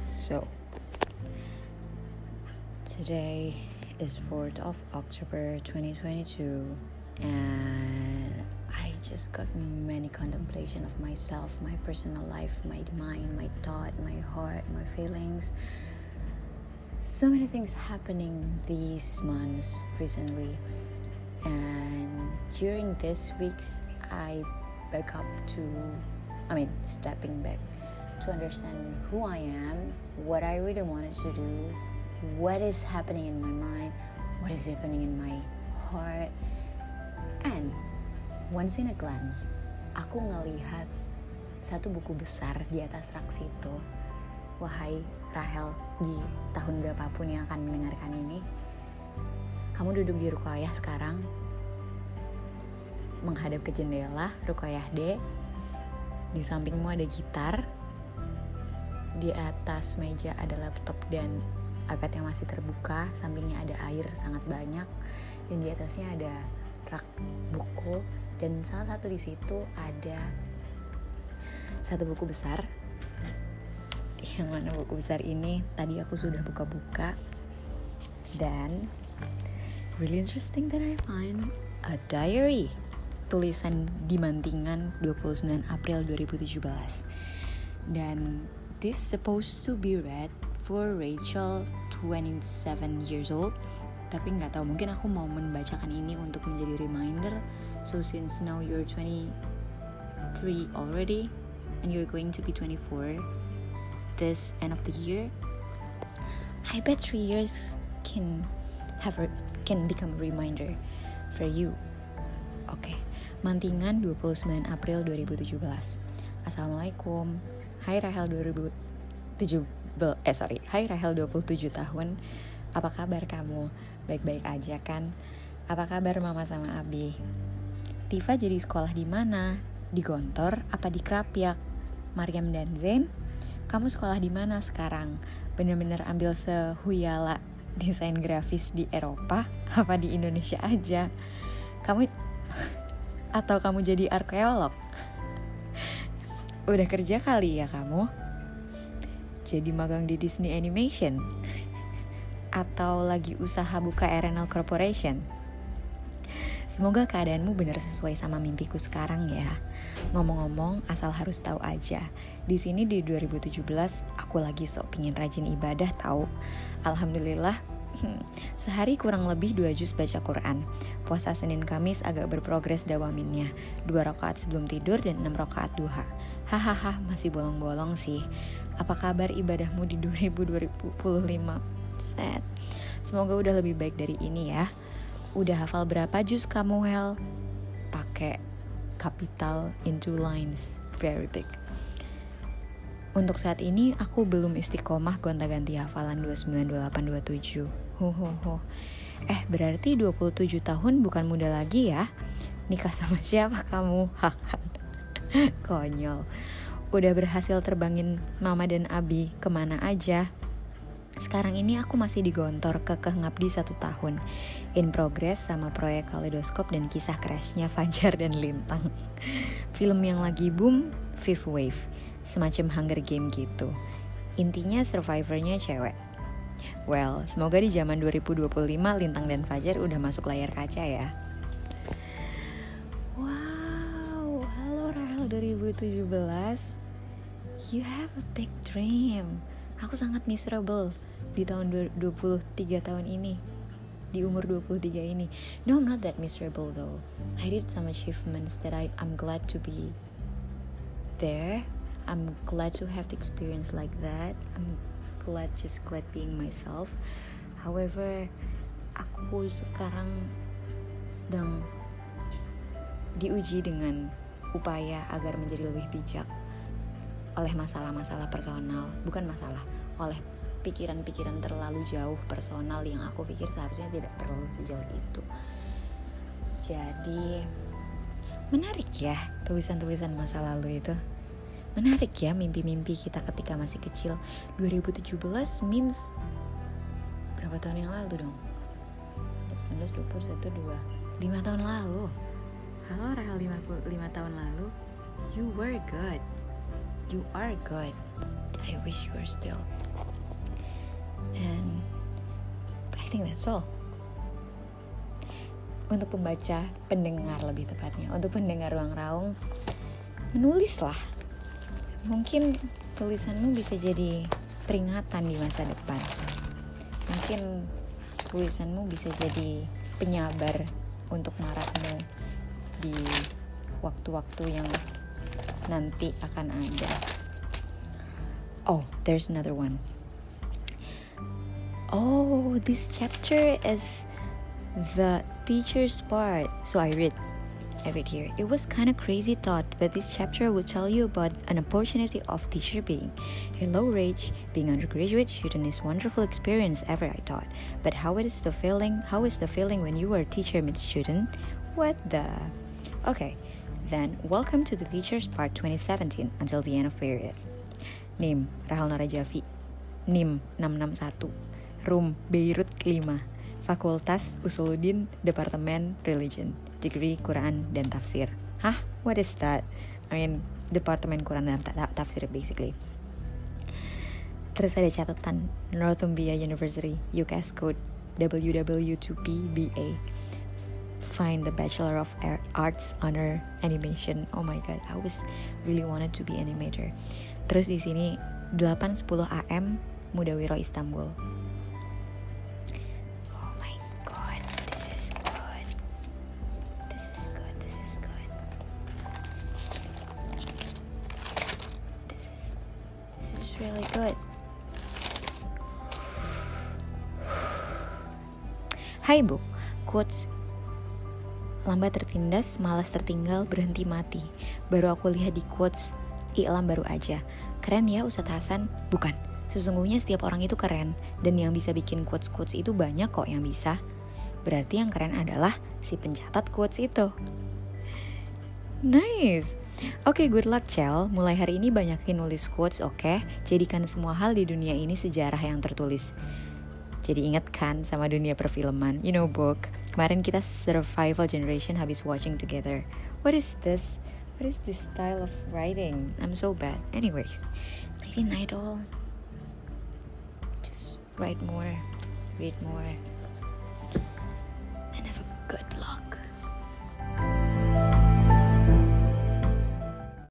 So, today is 4th of October 2022, and I just got many contemplation of myself, my personal life, my mind, my thought, my heart, my feelings. So many things happening these months recently, and during this weeks, I back up to, I mean, stepping back to understand who I am, what I really wanted to do, what is happening in my mind, what is happening in my heart, and once in a glance, aku ngelihat satu buku besar di atas rak situ. Wahai Rahel, di tahun berapapun yang akan mendengarkan ini, kamu duduk di Rukayah sekarang, menghadap ke jendela, Rukayah D, di sampingmu ada gitar, di atas meja ada laptop dan iPad yang masih terbuka, sampingnya ada air sangat banyak, dan di atasnya ada rak buku. Dan salah satu di situ ada satu buku besar. Yang mana buku besar ini tadi aku sudah buka-buka. Dan really interesting that I find a diary tulisan di Mantingan 29 April 2017 dan this supposed to be read for Rachel 27 years old. Tapi nggak tahu mungkin aku mau membacakan ini untuk menjadi reminder. So since now you're 23 already and you're going to be 24 this end of the year I bet three years can have can become a reminder for you. Okay. Mantingan 29 April 2017 Assalamualaikum Hai Rahel 2007 eh sorry Hai Rahel 27 tahun apa kabar kamu? Baik-baik aja kan? Apa kabar mama sama abi? Tifa jadi sekolah di mana? Di Gontor apa di Krapyak? Mariam dan Zain, kamu sekolah di mana sekarang? Bener-bener ambil sehuyala desain grafis di Eropa apa di Indonesia aja? Kamu atau kamu jadi arkeolog? Udah kerja kali ya kamu? Jadi magang di Disney Animation? atau lagi usaha buka RNL Corporation? Semoga keadaanmu benar sesuai sama mimpiku sekarang ya. Ngomong-ngomong, asal harus tahu aja. Di sini di 2017, aku lagi sok pingin rajin ibadah tahu. Alhamdulillah, sehari kurang lebih dua juz baca Quran. Puasa Senin Kamis agak berprogres dawaminnya. Dua rakaat sebelum tidur dan enam rakaat duha. Hahaha, masih bolong-bolong sih. Apa kabar ibadahmu di 2025? Set. Semoga udah lebih baik dari ini ya. Udah hafal berapa jus kamu Hel? Pakai capital into lines very big. Untuk saat ini aku belum istiqomah gonta-ganti hafalan 292827. Hohoho. Eh, berarti 27 tahun bukan muda lagi ya? Nikah sama siapa kamu? Konyol. Udah berhasil terbangin mama dan abi ke mana aja? Sekarang ini aku masih digontor ke Ngabdi satu tahun In progress sama proyek Kaleidoskop dan kisah crashnya Fajar dan Lintang Film yang lagi boom, Fifth Wave Semacam Hunger Game gitu. Intinya survivornya cewek. Well, semoga di zaman 2025 Lintang dan Fajar udah masuk layar kaca ya. Wow, halo Rahel 2017 You have a big dream. Aku sangat miserable di tahun 23 tahun ini. Di umur 23 ini. No I'm not that miserable though. I did some achievements that I, I'm glad to be there I'm glad to have the experience like that. I'm glad just glad being myself. However aku sekarang sedang diuji dengan upaya agar menjadi lebih bijak oleh masalah-masalah personal. Bukan masalah oleh pikiran-pikiran terlalu jauh personal yang aku pikir seharusnya tidak perlu sejauh itu. Jadi menarik ya tulisan-tulisan masa lalu itu menarik ya mimpi-mimpi kita ketika masih kecil. 2017 means berapa tahun yang lalu dong? 19, 20, 1, 2 5 tahun lalu. Halo Rahel. 5, 5 tahun lalu. You were good. You are good. I wish you are still. And I think that's all. Untuk pembaca pendengar lebih tepatnya untuk pendengar ruang raung menulislah mungkin tulisanmu bisa jadi peringatan di masa depan mungkin tulisanmu bisa jadi penyabar untuk marahmu di waktu-waktu yang nanti akan ada. Oh, there's another one. Oh, this chapter is the teacher's part. So I read. I read here. It was kind of crazy thought, but this chapter will tell you about an opportunity of teacher being. A low age, being undergraduate student is wonderful experience ever I thought. But how is the feeling? How is the feeling when you are teacher mid student? What the? Okay, then welcome to the teachers part 2017 until the end of period. Name Rahel Narajavi. NIM 661. Room Beirut 5. Fakultas Usuluddin Departemen Religion degree Quran dan tafsir. Hah? What is that? I mean, Departemen Quran dan tafsir basically. Terus ada catatan Northumbria University UCAS code WW2PBA. Find the Bachelor of Arts honor animation. Oh my god, I was really wanted to be animator. Terus di sini 810 AM Mudawiro Istanbul. Really good. Hai Book, quotes Lambat tertindas, malas tertinggal, berhenti mati. Baru aku lihat di quotes, iklan baru aja. Keren ya Ustadz Hasan? Bukan, sesungguhnya setiap orang itu keren. Dan yang bisa bikin quotes-quotes itu banyak kok yang bisa. Berarti yang keren adalah si pencatat quotes itu. Nice. Oke, okay, good luck, Chel. Mulai hari ini banyakin nulis quotes, oke? Okay? Jadikan semua hal di dunia ini sejarah yang tertulis. Jadi ingat kan sama dunia perfilman, you know book. Kemarin kita survival generation habis watching together. What is this? What is this style of writing? I'm so bad. Anyways, Lady Idol. Just write more, read more.